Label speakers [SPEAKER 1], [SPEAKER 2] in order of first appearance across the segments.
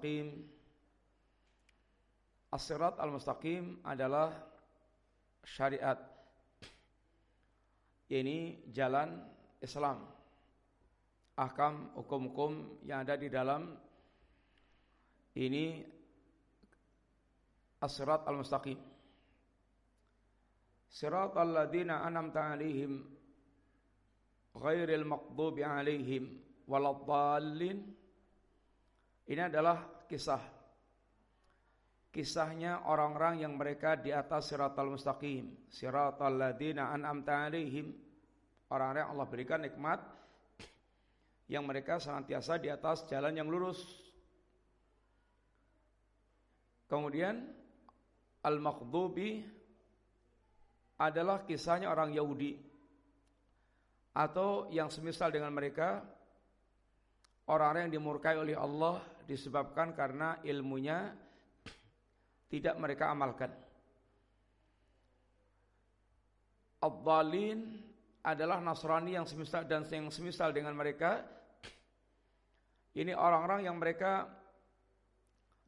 [SPEAKER 1] al-mustaqim As-sirat al-mustaqim adalah syariat ini jalan Islam ahkam hukum-hukum yang ada di dalam ini as-sirat al-mustaqim Siratal ladzina an'amta 'alaihim ghairil maghdubi 'alaihim waladdallin. Ini adalah kisah kisahnya orang-orang yang mereka di atas siratal mustaqim, siratal ladzina an'amta 'alaihim. Orang-orang yang Allah berikan nikmat yang mereka senantiasa di atas jalan yang lurus. Kemudian al-maghdubi adalah kisahnya orang Yahudi atau yang semisal dengan mereka orang-orang yang dimurkai oleh Allah disebabkan karena ilmunya tidak mereka amalkan. Abdalin adalah Nasrani yang semisal dan yang semisal dengan mereka. Ini orang-orang yang mereka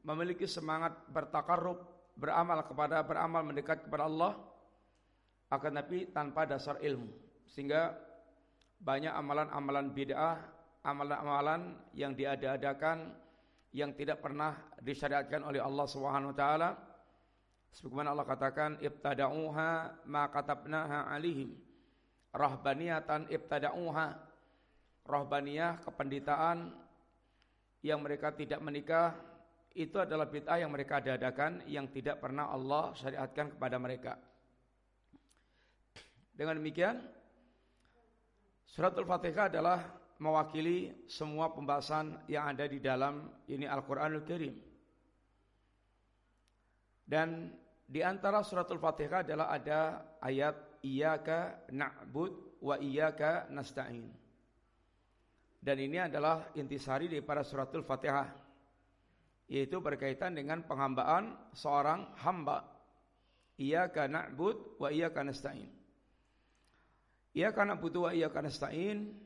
[SPEAKER 1] memiliki semangat bertakarrub, beramal kepada beramal mendekat kepada Allah akan tapi tanpa dasar ilmu sehingga banyak amalan-amalan bid'ah amalan-amalan yang diada-adakan yang tidak pernah disyariatkan oleh Allah Subhanahu wa taala. Sebagaimana Allah katakan ibtada'uha ma katabnaha alihim. Rahbaniyatan ibtada'uha. Rahbaniyah kependitaan yang mereka tidak menikah itu adalah bid'ah yang mereka adakan yang tidak pernah Allah syariatkan kepada mereka. Dengan demikian Suratul Fatihah adalah mewakili semua pembahasan yang ada di dalam ini Al-Qur'anul Karim. Dan di antara suratul Fatihah adalah ada ayat iyyaka na'bud wa iyyaka nasta'in. Dan ini adalah intisari para suratul Fatihah yaitu berkaitan dengan penghambaan seorang hamba. Iyyaka na'bud wa iyyaka nasta'in. Ia karena butuh ia karena stain.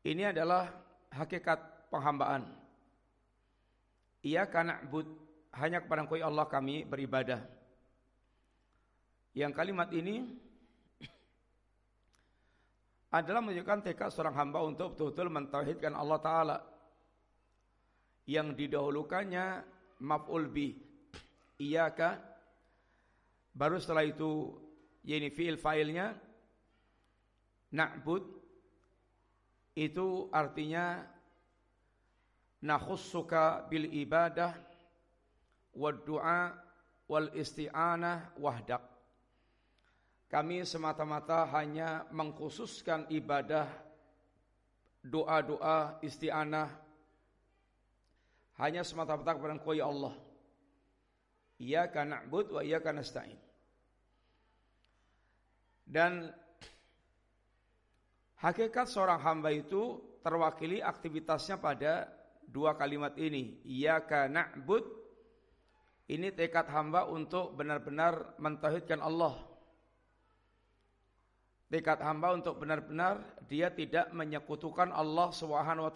[SPEAKER 1] Ini adalah hakikat penghambaan. Ia karena but hanya kepada Engkau ya Allah kami beribadah. Yang kalimat ini adalah menunjukkan tekad seorang hamba untuk betul-betul mentauhidkan Allah Taala. Yang didahulukannya maf'ul bi iyaka baru setelah itu yaitu fiil fa'ilnya Na'bud itu artinya nakhussuka bil ibadah wad du'a wal isti'anah wahdak. Kami semata-mata hanya mengkhususkan ibadah doa-doa isti'anah hanya semata-mata kepada Engkau ya Allah. Iyyaka na'bud wa iyyaka nasta'in. Dan Hakikat seorang hamba itu terwakili aktivitasnya pada dua kalimat ini. Iyyaka na'bud. Ini tekad hamba untuk benar-benar mentauhidkan Allah. Tekad hamba untuk benar-benar dia tidak menyekutukan Allah Subhanahu.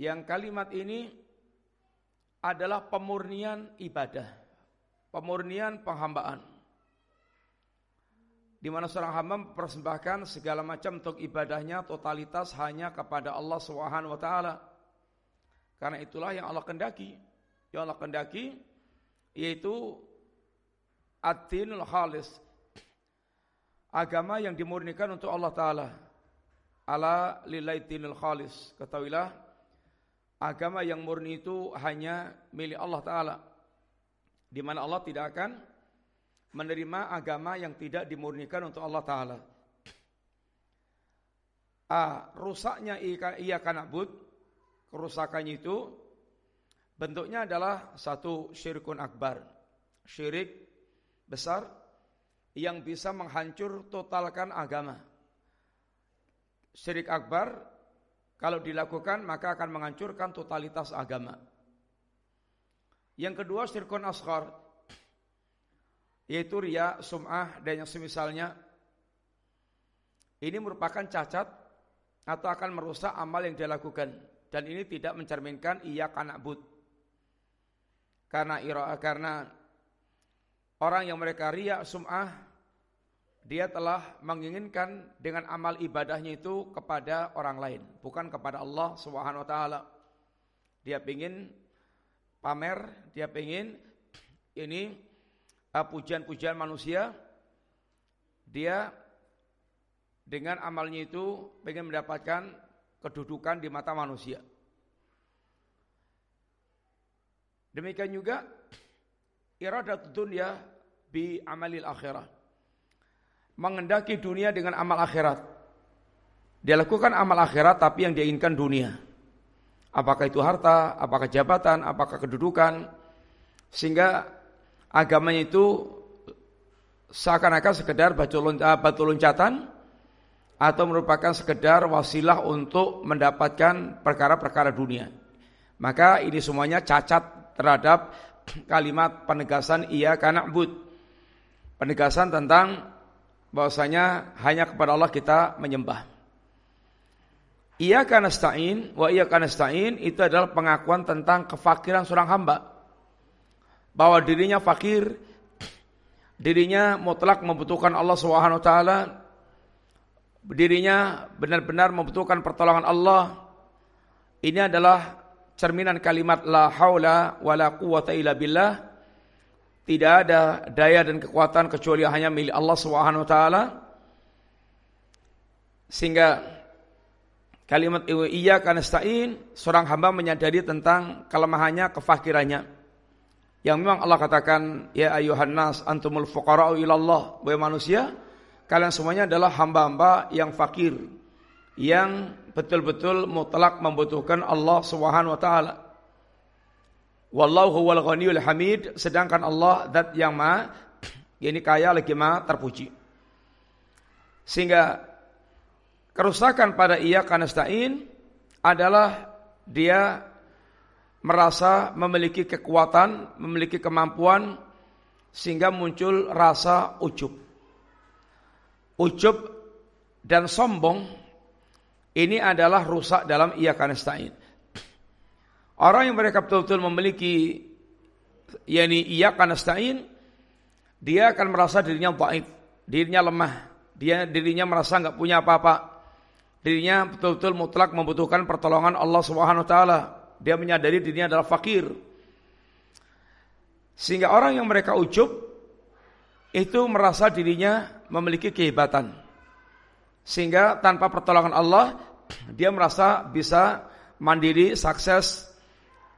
[SPEAKER 1] Yang kalimat ini adalah pemurnian ibadah, pemurnian penghambaan di mana seorang hamba mempersembahkan segala macam untuk ibadahnya totalitas hanya kepada Allah Subhanahu wa taala. Karena itulah yang Allah kendaki. Yang Allah kendaki yaitu ad-dinul khalis. Agama yang dimurnikan untuk Allah taala. Ala lillahi dinul khalis. Ketahuilah agama yang murni itu hanya milik Allah taala. Di mana Allah tidak akan menerima agama yang tidak dimurnikan untuk Allah Ta'ala. A. Rusaknya ia kanabud, kerusakannya itu bentuknya adalah satu syirkun akbar. Syirik besar yang bisa menghancur totalkan agama. Syirik akbar kalau dilakukan maka akan menghancurkan totalitas agama. Yang kedua syirkun asghar yaitu ria, sum'ah dan yang semisalnya. Ini merupakan cacat atau akan merusak amal yang dia lakukan. Dan ini tidak mencerminkan ia kanabut karena ira karena orang yang mereka riak sum'ah dia telah menginginkan dengan amal ibadahnya itu kepada orang lain. Bukan kepada Allah Subhanahu wa taala. Dia ingin pamer dia ingin ini pujian-pujian manusia dia dengan amalnya itu ingin mendapatkan kedudukan di mata manusia. Demikian juga iradat dunia bi amalil akhirah. Mengendaki dunia dengan amal akhirat. Dia lakukan amal akhirat tapi yang dia inginkan dunia. Apakah itu harta, apakah jabatan, apakah kedudukan. Sehingga agamanya itu seakan-akan sekedar batu loncatan atau merupakan sekedar wasilah untuk mendapatkan perkara-perkara dunia. Maka ini semuanya cacat terhadap kalimat penegasan ia karena bud. Penegasan tentang bahwasanya hanya kepada Allah kita menyembah. Ia karena stain, wa ia karena stain itu adalah pengakuan tentang kefakiran seorang hamba. Bahwa dirinya fakir, dirinya mutlak membutuhkan Allah Subhanahu wa taala dirinya benar-benar membutuhkan pertolongan Allah. Ini adalah cerminan kalimat la haula wala quwata illa billah. Tidak ada daya dan kekuatan kecuali hanya milik Allah Subhanahu wa taala. Sehingga kalimat iya kanastain seorang hamba menyadari tentang kelemahannya, kefakirannya. Yang memang Allah katakan ya ayuhan nas antumul fuqara'u ilallah. Wahai manusia, kalian semuanya adalah hamba-hamba yang fakir yang betul-betul mutlak membutuhkan Allah Subhanahu wa taala. Wallahu huwal ghaniyul hamid sedangkan Allah zat yang Maha ini kaya lagi Maha terpuji. Sehingga kerusakan pada ia kanastain adalah dia merasa memiliki kekuatan, memiliki kemampuan sehingga muncul rasa ujub ujub dan sombong ini adalah rusak dalam ia kanastain. Orang yang mereka betul-betul memiliki yakni ia kanastain dia akan merasa dirinya baik, dirinya lemah, dia dirinya merasa nggak punya apa-apa. Dirinya betul-betul mutlak membutuhkan pertolongan Allah Subhanahu wa taala. Dia menyadari dirinya adalah fakir. Sehingga orang yang mereka ujub itu merasa dirinya memiliki kehebatan. Sehingga tanpa pertolongan Allah, dia merasa bisa mandiri, sukses,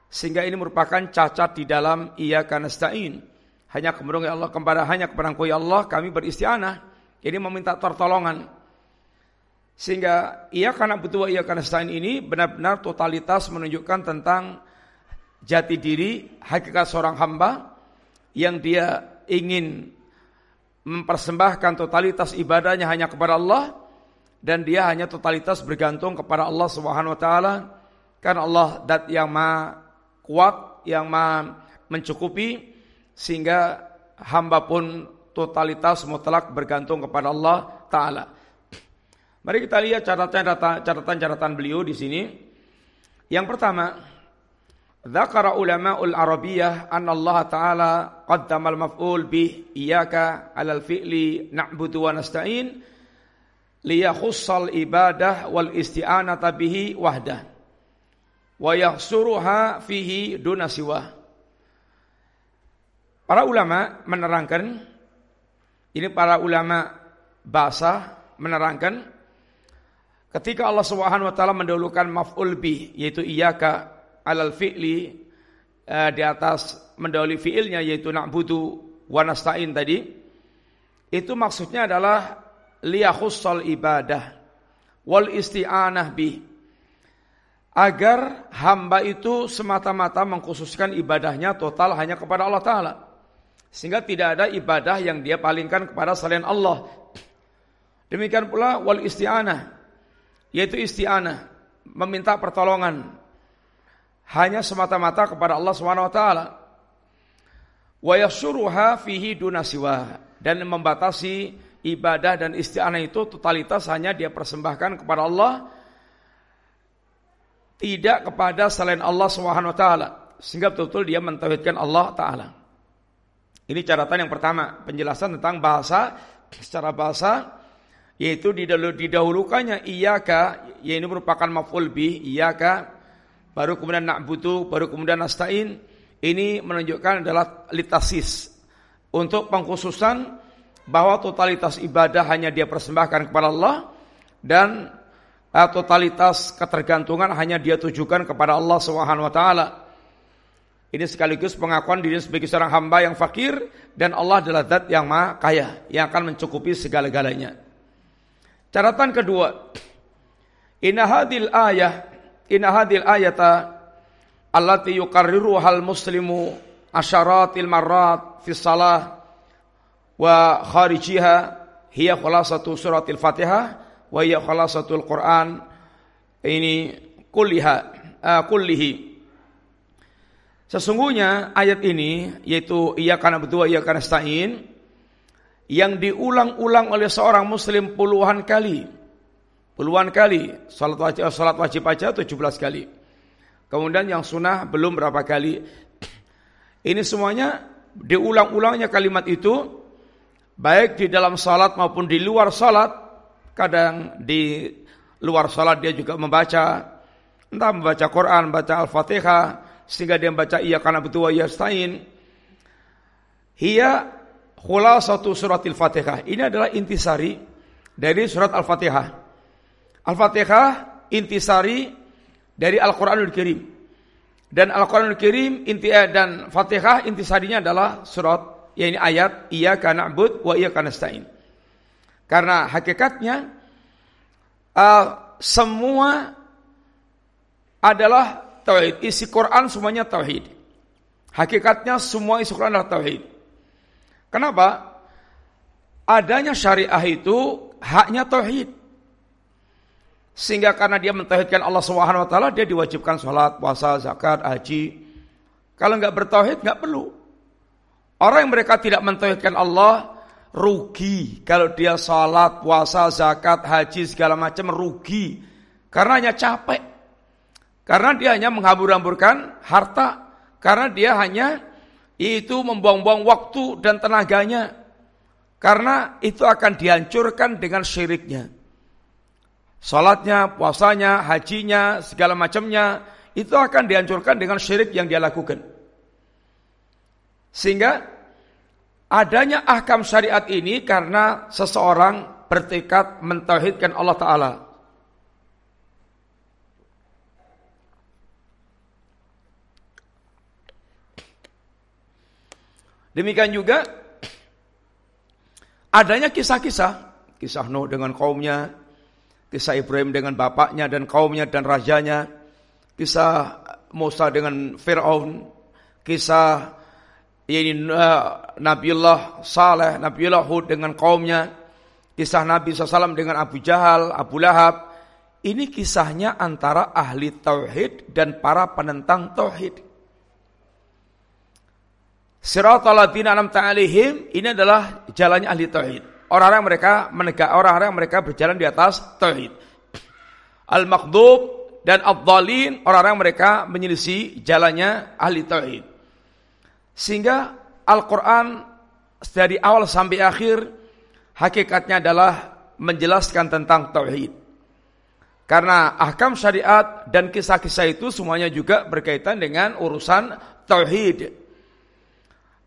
[SPEAKER 1] sehingga ini merupakan cacat di dalam ia kanastain. Hanya kemudian Allah kepada hanya kepada ya Allah kami beristianah. Ini meminta pertolongan. Sehingga ia karena butuh ia kanastain ini benar-benar totalitas menunjukkan tentang jati diri hakikat seorang hamba yang dia ingin mempersembahkan totalitas ibadahnya hanya kepada Allah dan dia hanya totalitas bergantung kepada Allah Subhanahu wa taala karena Allah dat yang Maha kuat, yang Maha mencukupi sehingga hamba pun totalitas mutlak bergantung kepada Allah taala. Mari kita lihat catatan-catatan beliau di sini. Yang pertama, Dzakara ulama'ul Arabiyah anna Allah Ta'ala qaddama al-maf'ul bih iyyaka 'alal fi'li na'budu wa nasta'in liyakhussal ibadah wal isti'anata bihi wahdah wa yahsuruha fihi duna siwa. Para ulama menerangkan ini para ulama bahasa menerangkan ketika Allah Subhanahu wa taala mendahulukan maf'ul bih yaitu iyyaka alal fi'li uh, di atas mendahului fi'ilnya yaitu na'budu wa nasta'in tadi itu maksudnya adalah liyakhussal ibadah wal isti'anah bi agar hamba itu semata-mata mengkhususkan ibadahnya total hanya kepada Allah taala. Sehingga tidak ada ibadah yang dia palingkan kepada selain Allah. Demikian pula wal isti'anah yaitu isti'anah meminta pertolongan hanya semata-mata kepada Allah Subhanahu wa taala. Wa yasuruha fihi dunasiwa dan membatasi ibadah dan isti'anah itu totalitas hanya dia persembahkan kepada Allah tidak kepada selain Allah Subhanahu wa taala sehingga betul-betul dia mentauhidkan Allah taala. Ini catatan yang pertama, penjelasan tentang bahasa secara bahasa yaitu didahulukannya iyaka yaitu merupakan maf'ul bih iyaka baru kemudian na'budu baru kemudian nasta'in ini menunjukkan adalah litasis untuk pengkhususan bahwa totalitas ibadah hanya dia persembahkan kepada Allah dan uh, totalitas ketergantungan hanya dia tujukan kepada Allah Subhanahu wa taala. Ini sekaligus pengakuan diri sebagai seorang hamba yang fakir dan Allah adalah zat yang maha kaya yang akan mencukupi segala-galanya. Catatan kedua, inna hadil ayah inna hadil ayata allati yuqarriru hal muslimu asyaratil marrat fi salah wa kharijiha hiya khulasatu suratil fatihah wa hiya khalasatul Quran. Ini kulliha uh, kullihi. Sesungguhnya ayat ini yaitu ia karena berdua ia karena stain yang diulang-ulang oleh seorang muslim puluhan kali. Puluhan kali. Salat wajib, salat wajib aja 17 kali. Kemudian yang sunnah belum berapa kali. Ini semuanya diulang-ulangnya kalimat itu baik di dalam salat maupun di luar salat Kadang di luar sholat dia juga membaca, entah membaca Quran, baca Al-Fatihah, sehingga dia membaca iya karena betul wa yastain. Hiya satu surat Al-Fatihah. Ini adalah intisari dari surat Al-Fatihah. Al-Fatihah intisari dari Al-Quranul Kirim. Dan Al-Quranul Kirim inti eh, dan Fatihah intisarinya adalah surat yaitu ayat iya karena na'bud wa iya karena stain. Karena hakikatnya uh, semua adalah tauhid. Isi Quran semuanya tauhid. Hakikatnya semua isi Quran adalah tauhid. Kenapa? Adanya syariah itu haknya tauhid. Sehingga karena dia mentauhidkan Allah Subhanahu wa taala, dia diwajibkan sholat, puasa, zakat, haji. Kalau nggak bertauhid nggak perlu. Orang yang mereka tidak mentauhidkan Allah, rugi kalau dia sholat, puasa, zakat, haji segala macam rugi karena hanya capek. Karena dia hanya menghambur-hamburkan harta, karena dia hanya itu membuang-buang waktu dan tenaganya. Karena itu akan dihancurkan dengan syiriknya. Salatnya, puasanya, hajinya, segala macamnya itu akan dihancurkan dengan syirik yang dia lakukan. Sehingga Adanya ahkam syariat ini karena seseorang bertekad mentauhidkan Allah Ta'ala. Demikian juga adanya kisah-kisah, kisah Nuh dengan kaumnya, kisah Ibrahim dengan bapaknya dan kaumnya dan rajanya, kisah Musa dengan Fir'aun, kisah ini uh, Nabiullah Saleh, Nabiullah Hud dengan kaumnya, kisah Nabi SAW dengan Abu Jahal, Abu Lahab. Ini kisahnya antara ahli tauhid dan para penentang tauhid. Siratal ladzina an'amta alaihim ini adalah jalannya ahli tauhid. Orang-orang mereka menegak orang-orang mereka berjalan di atas tauhid. Al-Makhdub dan Abdalin orang-orang mereka menyelisih jalannya ahli tauhid. Sehingga Al-Quran dari awal sampai akhir hakikatnya adalah menjelaskan tentang tauhid. Karena ahkam syariat dan kisah-kisah itu semuanya juga berkaitan dengan urusan tauhid.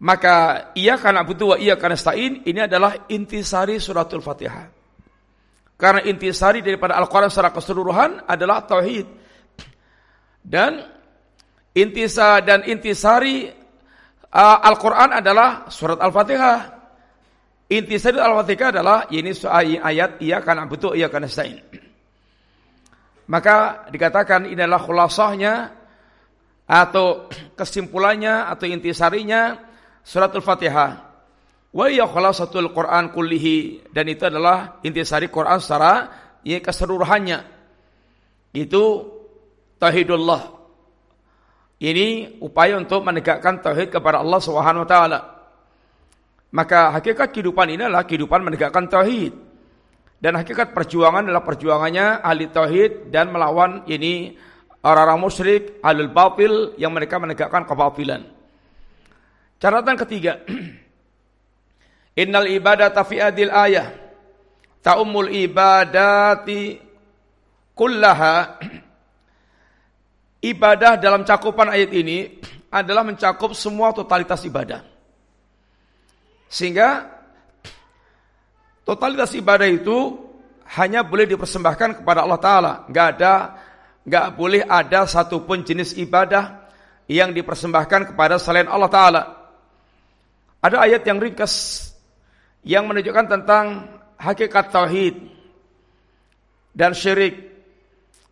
[SPEAKER 1] Maka ia karena butuh wa ia karena stain ini adalah intisari suratul Fatihah. Karena intisari daripada Al-Quran secara keseluruhan adalah tauhid. Dan intisa dan intisari uh, Al-Quran adalah surat Al-Fatihah. Inti surat Al-Fatihah adalah ini ayat ia karena betul ia karena stain. Maka dikatakan ini adalah khulasahnya atau kesimpulannya atau intisarinya surat Al-Fatihah. Wa ya khulasatul Quran kullihi dan itu adalah intisari Quran secara ya keseluruhannya. Itu tauhidullah ini upaya untuk menegakkan tauhid kepada Allah Subhanahu wa taala. Maka hakikat kehidupan ini adalah kehidupan menegakkan tauhid. Dan hakikat perjuangan adalah perjuangannya ahli tauhid dan melawan ini orang-orang musyrik, alul batil yang mereka menegakkan kebatilan. Catatan ketiga. Innal ibadata fi adil ayah ta'ummul ibadati kullaha ibadah dalam cakupan ayat ini adalah mencakup semua totalitas ibadah. Sehingga totalitas ibadah itu hanya boleh dipersembahkan kepada Allah Taala. Gak ada, gak boleh ada satupun jenis ibadah yang dipersembahkan kepada selain Allah Taala. Ada ayat yang ringkas yang menunjukkan tentang hakikat tauhid dan syirik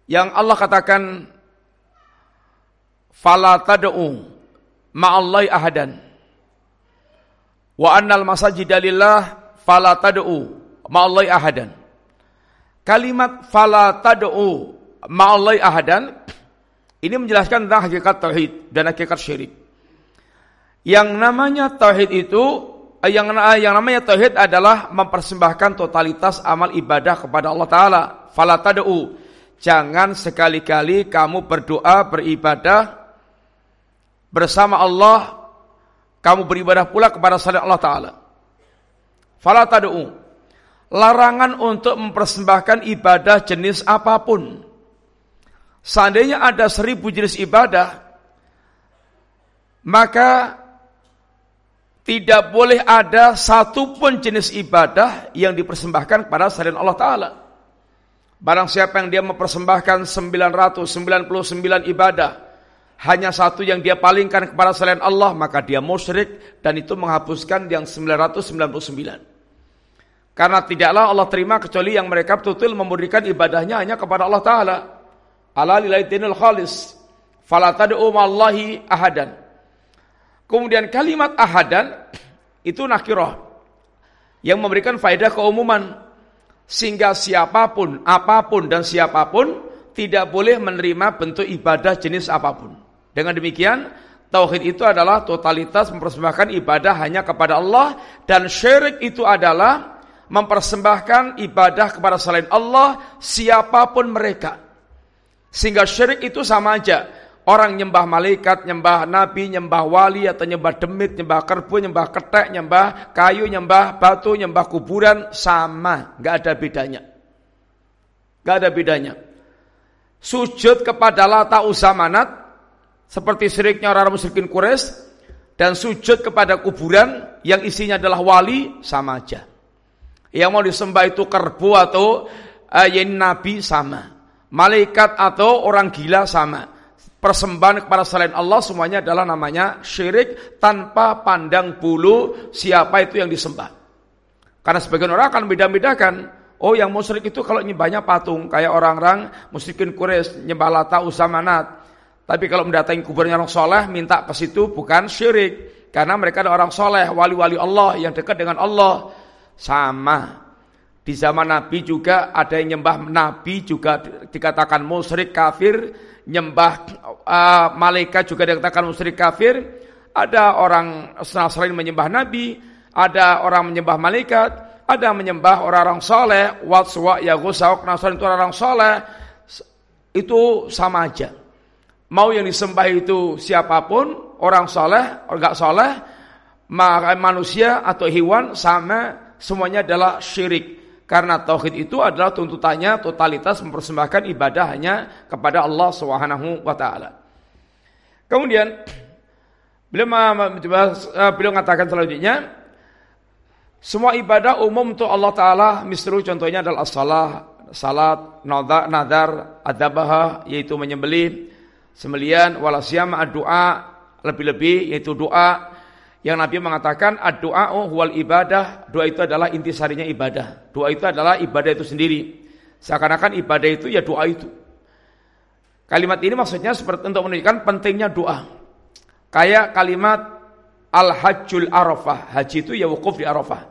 [SPEAKER 1] yang Allah katakan fala tad'u ma'allahi ahadan. Wa annal masajida lillah fala tad'u ma'allahi ahadan. Kalimat fala tad'u ma'allahi ahadan ini menjelaskan tentang hakikat tauhid dan hakikat syirik yang namanya tauhid itu yang yang namanya tauhid adalah mempersembahkan totalitas amal ibadah kepada Allah taala. Fala tad'u. Jangan sekali-kali kamu berdoa, beribadah bersama Allah, kamu beribadah pula kepada selain Allah taala. Fala tad'u. Larangan untuk mempersembahkan ibadah jenis apa pun. Seandainya ada seribu jenis ibadah, maka tidak boleh ada satupun jenis ibadah yang dipersembahkan kepada selain Allah Ta'ala. Barang siapa yang dia mempersembahkan 999 ibadah, hanya satu yang dia palingkan kepada selain Allah, maka dia musyrik dan itu menghapuskan yang 999. Karena tidaklah Allah terima kecuali yang mereka betul-betul memberikan ibadahnya hanya kepada Allah Ta'ala. Ala lillahi khalis. Fala tad'u ahadan. Kemudian kalimat ahadan itu nakirah yang memberikan faedah keumuman sehingga siapa pun, apa pun dan siapa pun tidak boleh menerima bentuk ibadah jenis apa pun. Dengan demikian, tauhid itu adalah totalitas mempersembahkan ibadah hanya kepada Allah dan syirik itu adalah mempersembahkan ibadah kepada selain Allah siapa pun mereka. Sehingga syirik itu sama aja Orang nyembah malaikat, nyembah nabi, nyembah wali atau nyembah demit, nyembah kerbu, nyembah ketek, nyembah kayu, nyembah batu, nyembah kuburan sama, nggak ada bedanya. Nggak ada bedanya. Sujud kepada Lata Usamanat seperti syiriknya orang musyrikin Quraisy dan sujud kepada kuburan yang isinya adalah wali sama aja. Yang mau disembah itu kerbu atau uh, nabi sama. Malaikat atau orang gila sama persembahan kepada selain Allah semuanya adalah namanya syirik tanpa pandang bulu siapa itu yang disembah. Karena sebagian orang akan beda-bedakan. Oh yang musyrik itu kalau nyembahnya patung. Kayak orang-orang musyrikin Quraisy nyembah Lata Usamanat. Tapi kalau mendatangi kuburnya orang soleh minta ke situ bukan syirik. Karena mereka ada orang soleh, wali-wali Allah yang dekat dengan Allah. Sama. Di zaman Nabi juga ada yang nyembah Nabi juga dikatakan musyrik kafir nyembah uh, malaikat juga dikatakan musyrik kafir. Ada orang selain menyembah nabi, ada orang menyembah malaikat, ada menyembah orang-orang soleh, watswa, yagusawak, nasran itu orang-orang soleh, itu sama aja. Mau yang disembah itu siapa pun, orang soleh, orang gak soleh, manusia atau hewan sama, semuanya adalah syirik. Karena tauhid itu adalah tuntutannya totalitas mempersembahkan ibadah hanya kepada Allah Subhanahu wa taala. Kemudian beliau eh, beliau mengatakan selanjutnya semua ibadah umum untuk Allah taala misru contohnya adalah salah, salat, nadar, nadar, adabah yaitu menyembelih, sembelian, walasyam, doa, lebih-lebih yaitu doa, yang Nabi mengatakan doa huwal ibadah, doa itu adalah intisarinya ibadah. Doa itu adalah ibadah itu sendiri. Seakan-akan ibadah itu ya doa itu. Kalimat ini maksudnya seperti untuk menunjukkan pentingnya doa. Kayak kalimat al-hajjul arafah. Haji itu ya wukuf di arafah.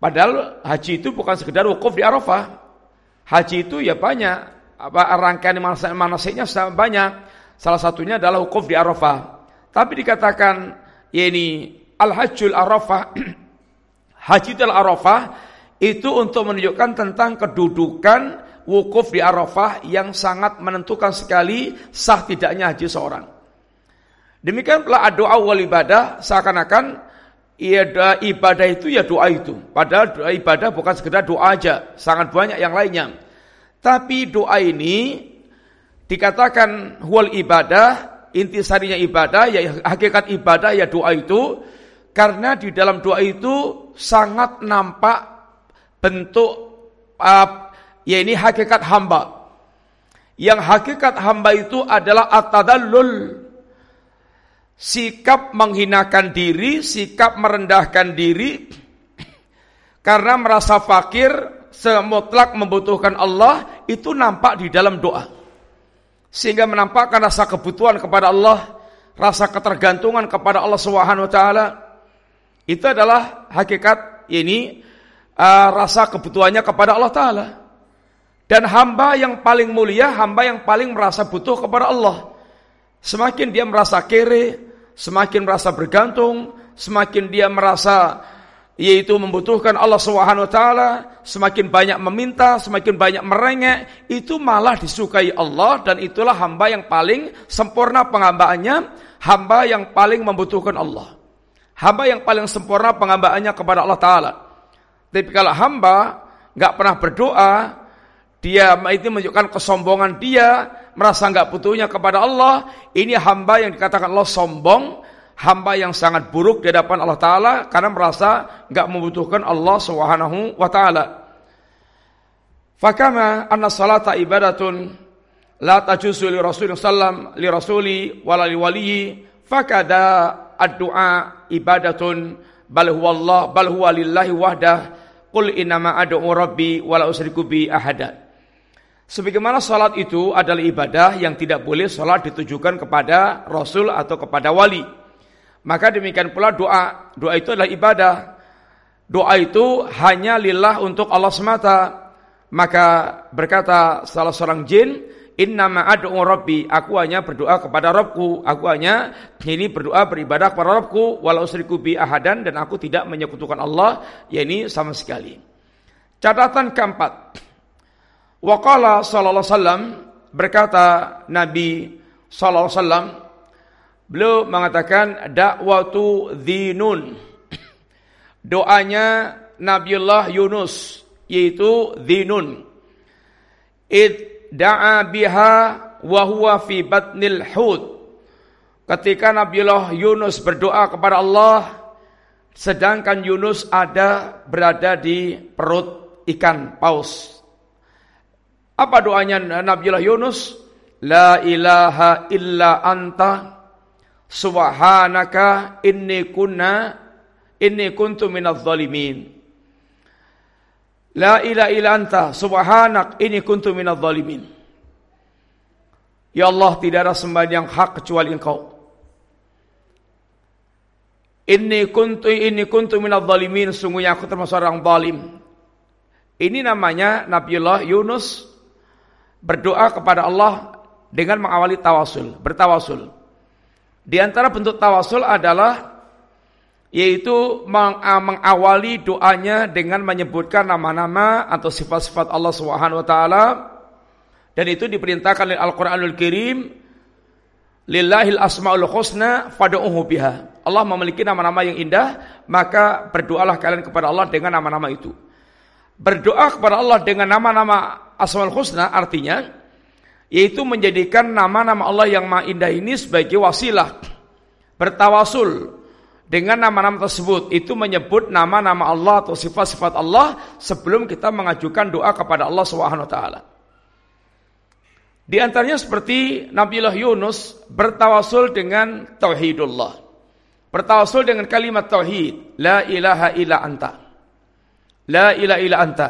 [SPEAKER 1] Padahal haji itu bukan sekedar wukuf di arafah. Haji itu ya banyak. Apa rangkaian manasiknya banyak. Salah satunya adalah wukuf di arafah. Tapi dikatakan yakni Al-Hajjul Arafah Haji al Arafah itu untuk menunjukkan tentang kedudukan wukuf di Arafah yang sangat menentukan sekali sah tidaknya haji seorang. Demikian pula doa wal ibadah seakan-akan ya ibadah itu ya doa itu. Padahal doa ibadah bukan sekedar doa aja, sangat banyak yang lainnya. Tapi doa ini dikatakan wal ibadah, intisarinya ibadah ya hakikat ibadah ya doa itu karena di dalam doa itu sangat nampak bentuk uh, ya ini hakikat hamba. Yang hakikat hamba itu adalah at-tadallul sikap menghinakan diri, sikap merendahkan diri karena merasa fakir, semutlak membutuhkan Allah itu nampak di dalam doa. Sehingga menampakkan rasa kebutuhan kepada Allah, rasa ketergantungan kepada Allah Subhanahu wa taala. Itu adalah hakikat ini uh, rasa kebutuhannya kepada Allah taala. Dan hamba yang paling mulia, hamba yang paling merasa butuh kepada Allah. Semakin dia merasa kere, semakin merasa bergantung, semakin dia merasa yaitu membutuhkan Allah Subhanahu wa taala, semakin banyak meminta, semakin banyak merengek, itu malah disukai Allah dan itulah hamba yang paling sempurna penghambaannya, hamba yang paling membutuhkan Allah. Hamba yang paling sempurna penghambaannya kepada Allah taala. Tapi kalau hamba nggak pernah berdoa, dia itu menunjukkan kesombongan dia, merasa nggak butuhnya kepada Allah, ini hamba yang dikatakan Allah sombong, hamba yang sangat buruk di hadapan Allah Taala karena merasa nggak membutuhkan Allah Subhanahu wa Taala. Fakama anna salata ibadatun la tajuzu li Rasulullah sallam li rasuli wala li waliyi fakada ad-du'a ibadatun bal huwa Allah bal huwa lillahi wahdah qul innama ad'u rabbi wala usriku bi ahada. Sebagaimana salat itu adalah ibadah yang tidak boleh salat ditujukan kepada Rasul atau kepada wali. Maka demikian pula doa. Doa itu adalah ibadah. Doa itu hanya lillah untuk Allah semata. Maka berkata salah seorang jin, Inna ma'ad'u rabbi, aku hanya berdoa kepada Rabbku, aku hanya ini berdoa beribadah kepada Rabbku, walau seriku bi ahadan, dan aku tidak menyekutukan Allah, yakni sama sekali. Catatan keempat, Waqala sallallahu wasallam berkata Nabi sallallahu wasallam beliau mengatakan dakwatu dhinun doanya Nabiullah Yunus yaitu dhinun id da'a biha wa huwa fi batnil hud. Ketika Nabiullah Yunus berdoa kepada Allah sedangkan Yunus ada berada di perut ikan paus. Apa doanya Nabiullah Yunus? La ilaha illa anta subhanaka inni kunna inni kuntu minadh zalimin. La ilaha illa anta subhanak inni kuntu minadh zalimin. Ya Allah tidak ada sembahan yang hak kecuali Engkau. Inni kuntu inni kuntu minadh zalimin sungguhnya aku termasuk orang zalim. Ini namanya Nabiullah Yunus berdoa kepada Allah dengan mengawali tawasul, bertawasul. Di antara bentuk tawasul adalah yaitu mengawali doanya dengan menyebutkan nama-nama atau sifat-sifat Allah Subhanahu wa taala dan itu diperintahkan oleh Al-Qur'anul Karim Lillahil asmaul husna fad'uhu biha. Allah memiliki nama-nama yang indah, maka berdoalah kalian kepada Allah dengan nama-nama itu. Berdoa kepada Allah dengan nama-nama Asmaul Husna artinya yaitu menjadikan nama-nama Allah yang maha indah ini sebagai wasilah bertawasul dengan nama-nama tersebut itu menyebut nama-nama Allah atau sifat-sifat Allah sebelum kita mengajukan doa kepada Allah Subhanahu wa taala. Di antaranya seperti Nabiullah Yunus bertawasul dengan tauhidullah. Bertawasul dengan kalimat tauhid, la ilaha illa anta. La ilaha illa anta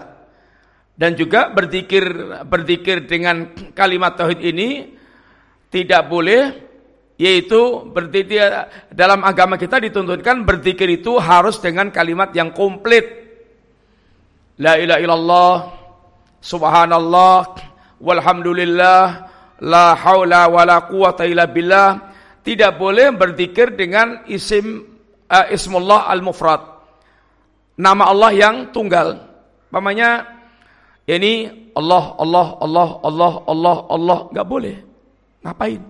[SPEAKER 1] dan juga berzikir berzikir dengan kalimat tauhid ini tidak boleh yaitu berzikir dalam agama kita dituntutkan berzikir itu harus dengan kalimat yang komplit. La ilaha illallah subhanallah walhamdulillah la haula wala quwata illa billah. Tidak boleh berzikir dengan isim uh, ismullah al-mufrad. Nama Allah yang tunggal Namanya ini Allah, Allah, Allah, Allah, Allah, Allah, nggak boleh. Ngapain?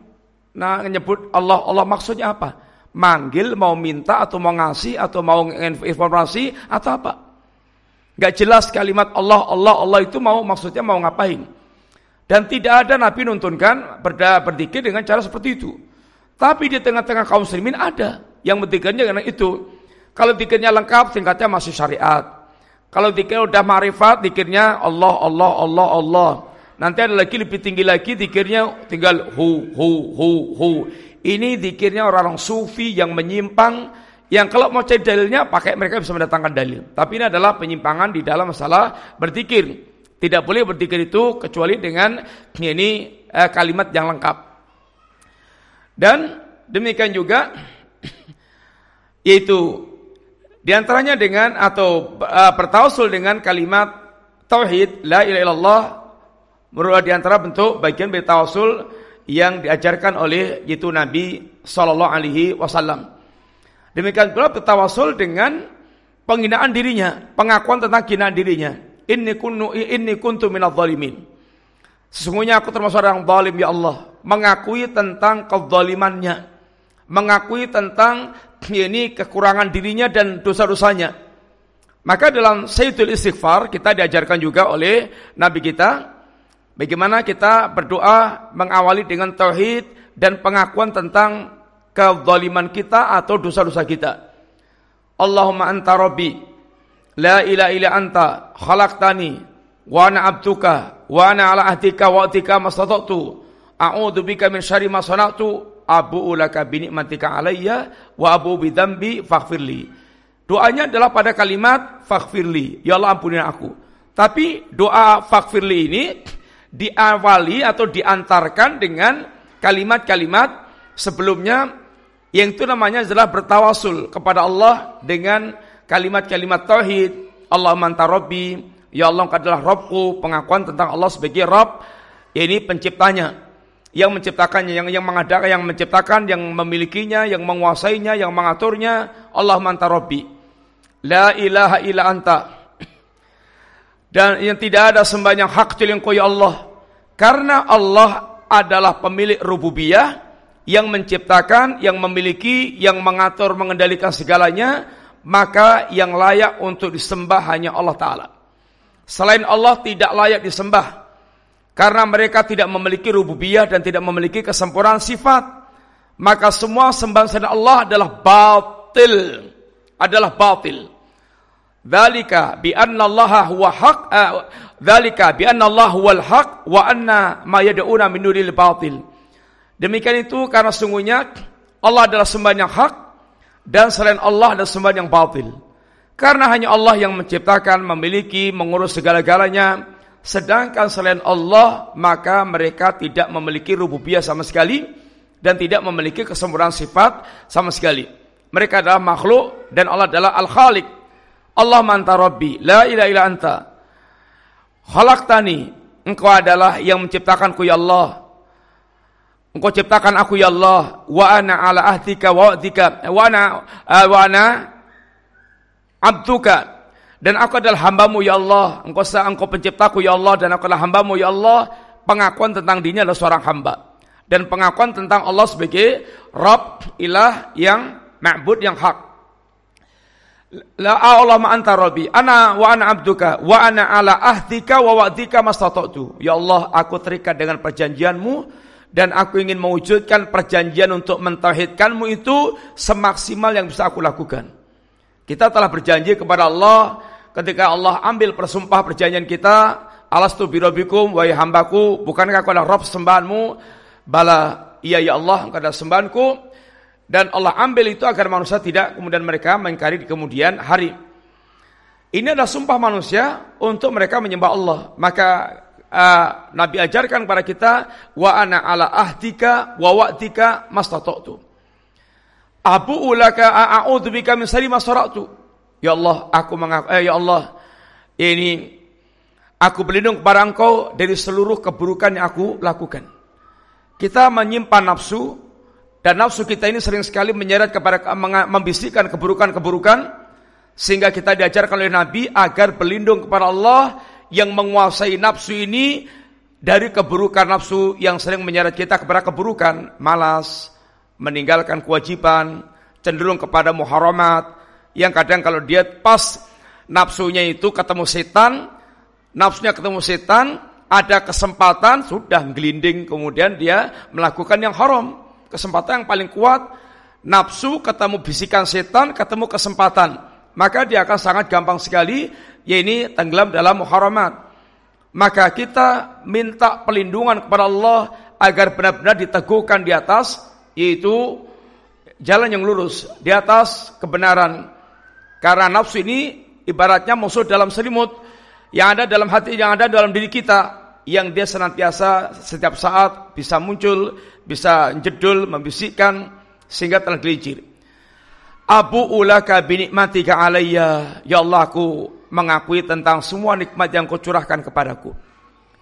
[SPEAKER 1] Nah, nyebut Allah, Allah maksudnya apa? Manggil, mau minta, atau mau ngasih, atau mau informasi, atau apa? Gak jelas kalimat Allah, Allah, Allah itu mau maksudnya mau ngapain? Dan tidak ada Nabi nuntunkan berda, berdikir dengan cara seperti itu. Tapi di tengah-tengah kaum muslimin ada yang berdikirnya karena itu. Kalau dikirnya lengkap, tingkatnya masih syariat. Kalau dikir udah marifat, dikirnya Allah, Allah, Allah, Allah. Nanti ada lagi lebih tinggi lagi, dikirnya tinggal hu, hu, hu, hu. Ini dikirnya orang-orang sufi yang menyimpang, yang kalau mau cari dalilnya, pakai mereka bisa mendatangkan dalil. Tapi ini adalah penyimpangan di dalam masalah berzikir. Tidak boleh berzikir itu kecuali dengan ini eh, kalimat yang lengkap. Dan demikian juga yaitu di antaranya dengan atau uh, bertausul dengan kalimat tauhid la ilaha illallah merupakan di antara bentuk bagian dari tausul yang diajarkan oleh itu Nabi sallallahu alaihi wasallam. Demikian pula bertawasul dengan penghinaan dirinya, pengakuan tentang hinaan dirinya. Inni kunnu inni kuntu minadh dhalimin. Sesungguhnya aku termasuk orang zalim ya Allah, mengakui tentang kezalimannya, mengakui tentang ini kekurangan dirinya dan dosa-dosanya. Maka dalam Sayyidul Istighfar kita diajarkan juga oleh Nabi kita bagaimana kita berdoa mengawali dengan tauhid dan pengakuan tentang kezaliman kita atau dosa-dosa kita. Allahumma anta rabbi la ilaha illa anta khalaqtani wa ana abduka wa ana ala ahdika wa atika mastata'tu a'udzu bika min syarri ma sana'tu abu ulaka binikmatika alayya wa abu bidambi faghfirli. Doanya adalah pada kalimat faghfirli, ya Allah ampuni aku. Tapi doa faghfirli ini diawali atau diantarkan dengan kalimat-kalimat sebelumnya yang itu namanya adalah bertawasul kepada Allah dengan kalimat-kalimat tauhid. Allah manta ya Allah engkau adalah Robku, pengakuan tentang Allah sebagai Rob, ini penciptanya yang menciptakannya, yang yang mengadakan, yang menciptakan, yang memilikinya, yang menguasainya, yang mengaturnya, Allah manta Rabbi. La ilaha illa anta. Dan yang tidak ada sembahyang hak kecuali ya Allah. Karena Allah adalah pemilik rububiyah yang menciptakan, yang memiliki, yang mengatur, mengendalikan segalanya, maka yang layak untuk disembah hanya Allah Ta'ala. Selain Allah tidak layak disembah. Karena mereka tidak memiliki rububiyah dan tidak memiliki kesempurnaan sifat. Maka semua sembahan selain Allah adalah batil. Adalah batil. Dzalika bi anna Allah huwa haq eh, dzalika bi anna Allah huwal haq wa anna ma yad'una min dunil batil. Demikian itu karena sungguhnya Allah adalah sembahan yang hak dan selain Allah adalah sembahan yang batil. Karena hanya Allah yang menciptakan, memiliki, mengurus segala-galanya Sedangkan selain Allah maka mereka tidak memiliki rububiyah sama sekali dan tidak memiliki kesempurnaan sifat sama sekali. Mereka adalah makhluk dan Allah adalah Al-Khaliq. Allah manta Rabbi, la ilaha illa anta. Khalaqtani, engkau adalah yang menciptakanku ya Allah. Engkau ciptakan aku ya Allah, wa ana ala ahdika wa wa'dika, wa ana wa ana abduka dan aku adalah hambamu ya Allah. Engkau engkau penciptaku ya Allah. Dan aku adalah hambamu ya Allah. Pengakuan tentang dirinya adalah seorang hamba. Dan pengakuan tentang Allah sebagai Rabb, ilah yang ma'bud yang hak. La Allah ma anta rabbi. Ana wa ana abduka. Wa ana ala ahdika wa wa'dika mastata'tu. Ya Allah, aku terikat dengan perjanjianmu. Dan aku ingin mewujudkan perjanjian untuk mentauhidkanmu itu semaksimal yang bisa aku lakukan. Kita telah berjanji kepada Allah ketika Allah ambil persumpah perjanjian kita, alastu birobikum, wahai hambaku, bukankah aku adalah Rob sembahanmu? Bala, iya ya Allah, engkau adalah sembahanku. Dan Allah ambil itu agar manusia tidak kemudian mereka mengingkari di kemudian hari. Ini adalah sumpah manusia untuk mereka menyembah Allah. Maka uh, Nabi ajarkan kepada kita wa ana ala ahdika wa wa'dika mastata'tu. Abu ulaka a'udzu bika min syarri ma Ya Allah, aku mengaku eh, ya Allah, ini aku berlindung kepada Engkau dari seluruh keburukan yang aku lakukan. Kita menyimpan nafsu dan nafsu kita ini sering sekali menyeret kepada membisikkan keburukan-keburukan sehingga kita diajarkan oleh Nabi agar berlindung kepada Allah yang menguasai nafsu ini dari keburukan nafsu yang sering menyeret kita kepada keburukan, malas, meninggalkan kewajiban, cenderung kepada muharamat, yang kadang kalau dia pas nafsunya itu ketemu setan, nafsunya ketemu setan, ada kesempatan sudah gelinding kemudian dia melakukan yang haram. Kesempatan yang paling kuat nafsu ketemu bisikan setan, ketemu kesempatan. Maka dia akan sangat gampang sekali ya ini tenggelam dalam muharamat maka kita minta pelindungan kepada Allah agar benar-benar diteguhkan di atas yaitu jalan yang lurus di atas kebenaran karena nafsu ini ibaratnya musuh dalam selimut yang ada dalam hati yang ada dalam diri kita yang dia senantiasa setiap saat bisa muncul bisa jedul membisikkan sehingga tergelincir Abu ulaka binikmatika alayya ya Allah aku mengakui tentang semua nikmat yang kau curahkan kepadaku.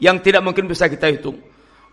[SPEAKER 1] Yang tidak mungkin bisa kita hitung.